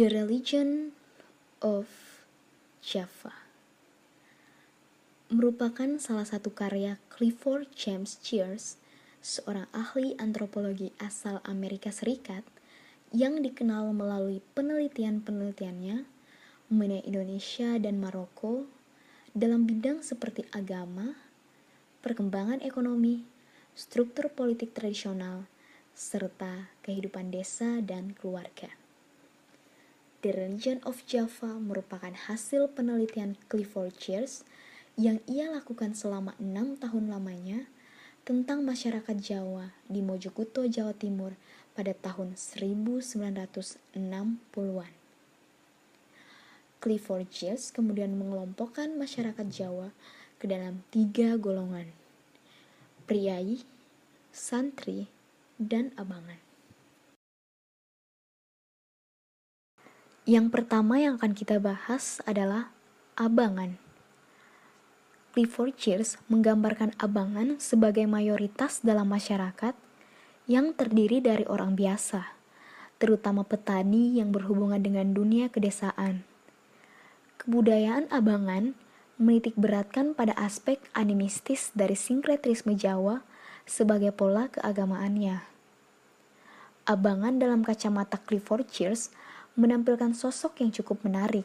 The Religion of Java merupakan salah satu karya Clifford James Cheers, seorang ahli antropologi asal Amerika Serikat yang dikenal melalui penelitian-penelitiannya mengenai Indonesia dan Maroko dalam bidang seperti agama, perkembangan ekonomi, struktur politik tradisional, serta kehidupan desa dan keluarga. The Religion of Java merupakan hasil penelitian Clifford Cheers yang ia lakukan selama enam tahun lamanya tentang masyarakat Jawa di Mojokerto, Jawa Timur pada tahun 1960-an. Clifford Geertz kemudian mengelompokkan masyarakat Jawa ke dalam tiga golongan, priai, santri, dan abangan. Yang pertama yang akan kita bahas adalah abangan. Clifford Cheers menggambarkan abangan sebagai mayoritas dalam masyarakat yang terdiri dari orang biasa, terutama petani yang berhubungan dengan dunia kedesaan. Kebudayaan abangan menitik beratkan pada aspek animistis dari sinkretisme Jawa sebagai pola keagamaannya. Abangan dalam kacamata Clifford Cheers menampilkan sosok yang cukup menarik.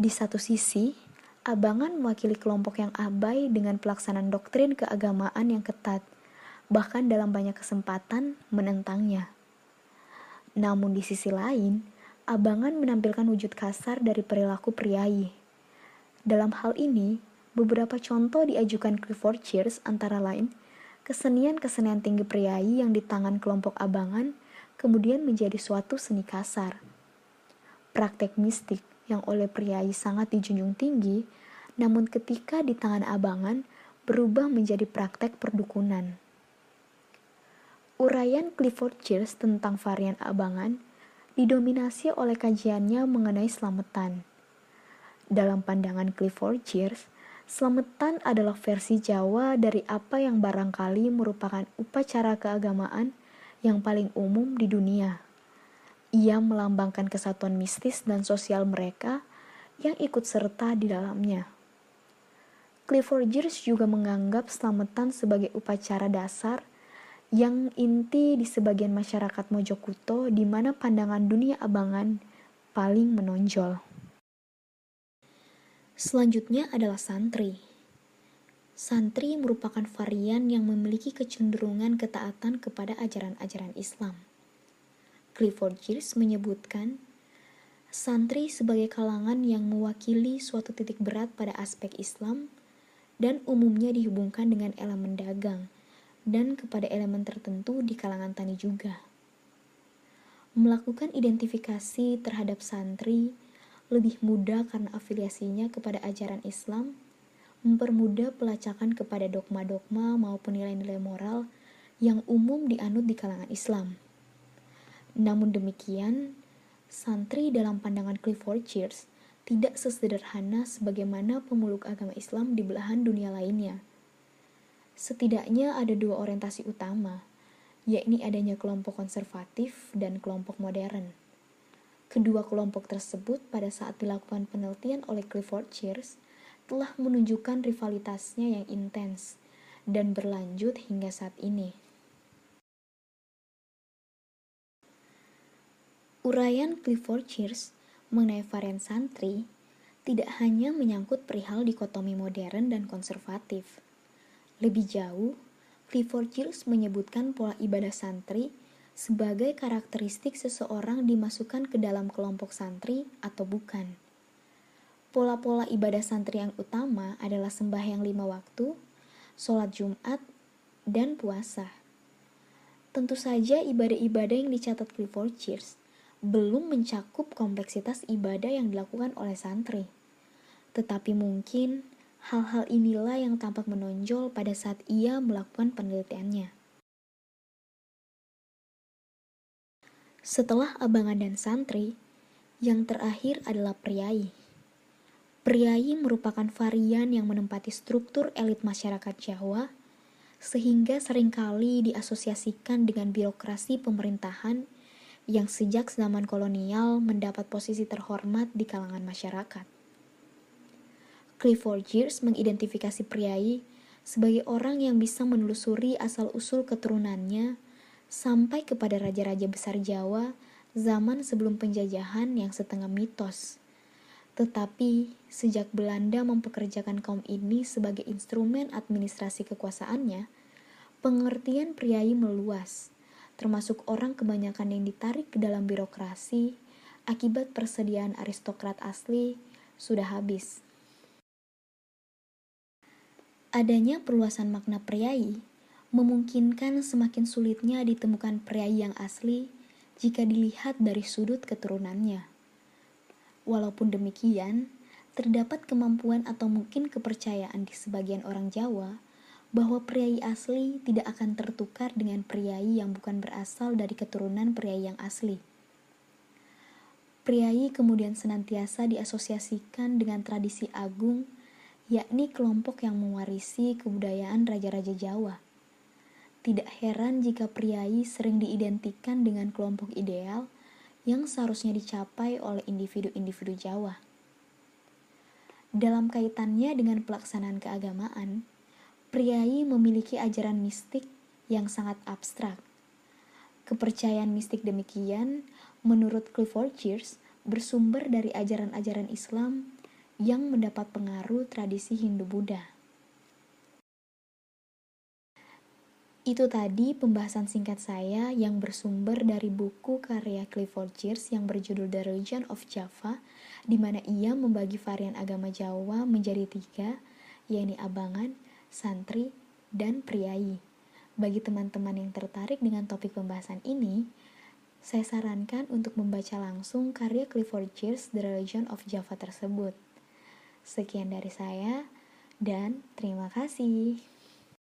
Di satu sisi, Abangan mewakili kelompok yang abai dengan pelaksanaan doktrin keagamaan yang ketat, bahkan dalam banyak kesempatan menentangnya. Namun di sisi lain, Abangan menampilkan wujud kasar dari perilaku priai. Dalam hal ini, beberapa contoh diajukan Clifford Cheers antara lain kesenian-kesenian tinggi priai yang di tangan kelompok Abangan kemudian menjadi suatu seni kasar. Praktek mistik yang oleh priai sangat dijunjung tinggi, namun ketika di tangan abangan berubah menjadi praktek perdukunan. Uraian Clifford Cheers tentang varian abangan didominasi oleh kajiannya mengenai selamatan. Dalam pandangan Clifford Cheers, selamatan adalah versi Jawa dari apa yang barangkali merupakan upacara keagamaan yang paling umum di dunia. Ia melambangkan kesatuan mistis dan sosial mereka yang ikut serta di dalamnya. Clifford Geertz juga menganggap selamatan sebagai upacara dasar yang inti di sebagian masyarakat Mojokerto di mana pandangan dunia abangan paling menonjol. Selanjutnya adalah santri. Santri merupakan varian yang memiliki kecenderungan ketaatan kepada ajaran-ajaran Islam. Clifford Geertz menyebutkan, santri sebagai kalangan yang mewakili suatu titik berat pada aspek Islam dan umumnya dihubungkan dengan elemen dagang dan kepada elemen tertentu di kalangan tani juga. Melakukan identifikasi terhadap santri lebih mudah karena afiliasinya kepada ajaran Islam, mempermudah pelacakan kepada dogma-dogma maupun nilai-nilai moral yang umum dianut di kalangan Islam. Namun demikian, santri dalam pandangan Clifford Geertz tidak sesederhana sebagaimana pemeluk agama Islam di belahan dunia lainnya. Setidaknya ada dua orientasi utama, yakni adanya kelompok konservatif dan kelompok modern. Kedua kelompok tersebut pada saat dilakukan penelitian oleh Clifford Geertz telah menunjukkan rivalitasnya yang intens dan berlanjut hingga saat ini. Uraian Clifford Cheers mengenai varian santri tidak hanya menyangkut perihal dikotomi modern dan konservatif. Lebih jauh, Clifford Cheers menyebutkan pola ibadah santri sebagai karakteristik seseorang dimasukkan ke dalam kelompok santri atau bukan. Pola-pola ibadah santri yang utama adalah sembahyang lima waktu, sholat Jumat, dan puasa. Tentu saja ibadah-ibadah yang dicatat Clifford Cheers belum mencakup kompleksitas ibadah yang dilakukan oleh santri. Tetapi mungkin hal-hal inilah yang tampak menonjol pada saat ia melakukan penelitiannya. Setelah abangan dan santri, yang terakhir adalah priai. Priai merupakan varian yang menempati struktur elit masyarakat Jawa, sehingga sering kali diasosiasikan dengan birokrasi pemerintahan yang sejak zaman kolonial mendapat posisi terhormat di kalangan masyarakat. Clifford Geertz mengidentifikasi priai sebagai orang yang bisa menelusuri asal-usul keturunannya sampai kepada raja-raja besar Jawa zaman sebelum penjajahan yang setengah mitos. Tetapi, sejak Belanda mempekerjakan kaum ini sebagai instrumen administrasi kekuasaannya, pengertian priai meluas termasuk orang kebanyakan yang ditarik ke dalam birokrasi akibat persediaan aristokrat asli sudah habis. Adanya perluasan makna priai memungkinkan semakin sulitnya ditemukan priai yang asli jika dilihat dari sudut keturunannya. Walaupun demikian, terdapat kemampuan atau mungkin kepercayaan di sebagian orang Jawa bahwa priai asli tidak akan tertukar dengan priai yang bukan berasal dari keturunan priai yang asli. Priai kemudian senantiasa diasosiasikan dengan tradisi agung, yakni kelompok yang mewarisi kebudayaan raja-raja Jawa. Tidak heran jika priai sering diidentikan dengan kelompok ideal yang seharusnya dicapai oleh individu-individu Jawa. Dalam kaitannya dengan pelaksanaan keagamaan, priai memiliki ajaran mistik yang sangat abstrak. Kepercayaan mistik demikian, menurut Clifford Geertz, bersumber dari ajaran-ajaran Islam yang mendapat pengaruh tradisi Hindu-Buddha. Itu tadi pembahasan singkat saya yang bersumber dari buku karya Clifford Geertz yang berjudul The Religion of Java, di mana ia membagi varian agama Jawa menjadi tiga, yaitu abangan, santri, dan priai. Bagi teman-teman yang tertarik dengan topik pembahasan ini, saya sarankan untuk membaca langsung karya Clifford Geertz The Religion of Java tersebut. Sekian dari saya, dan terima kasih.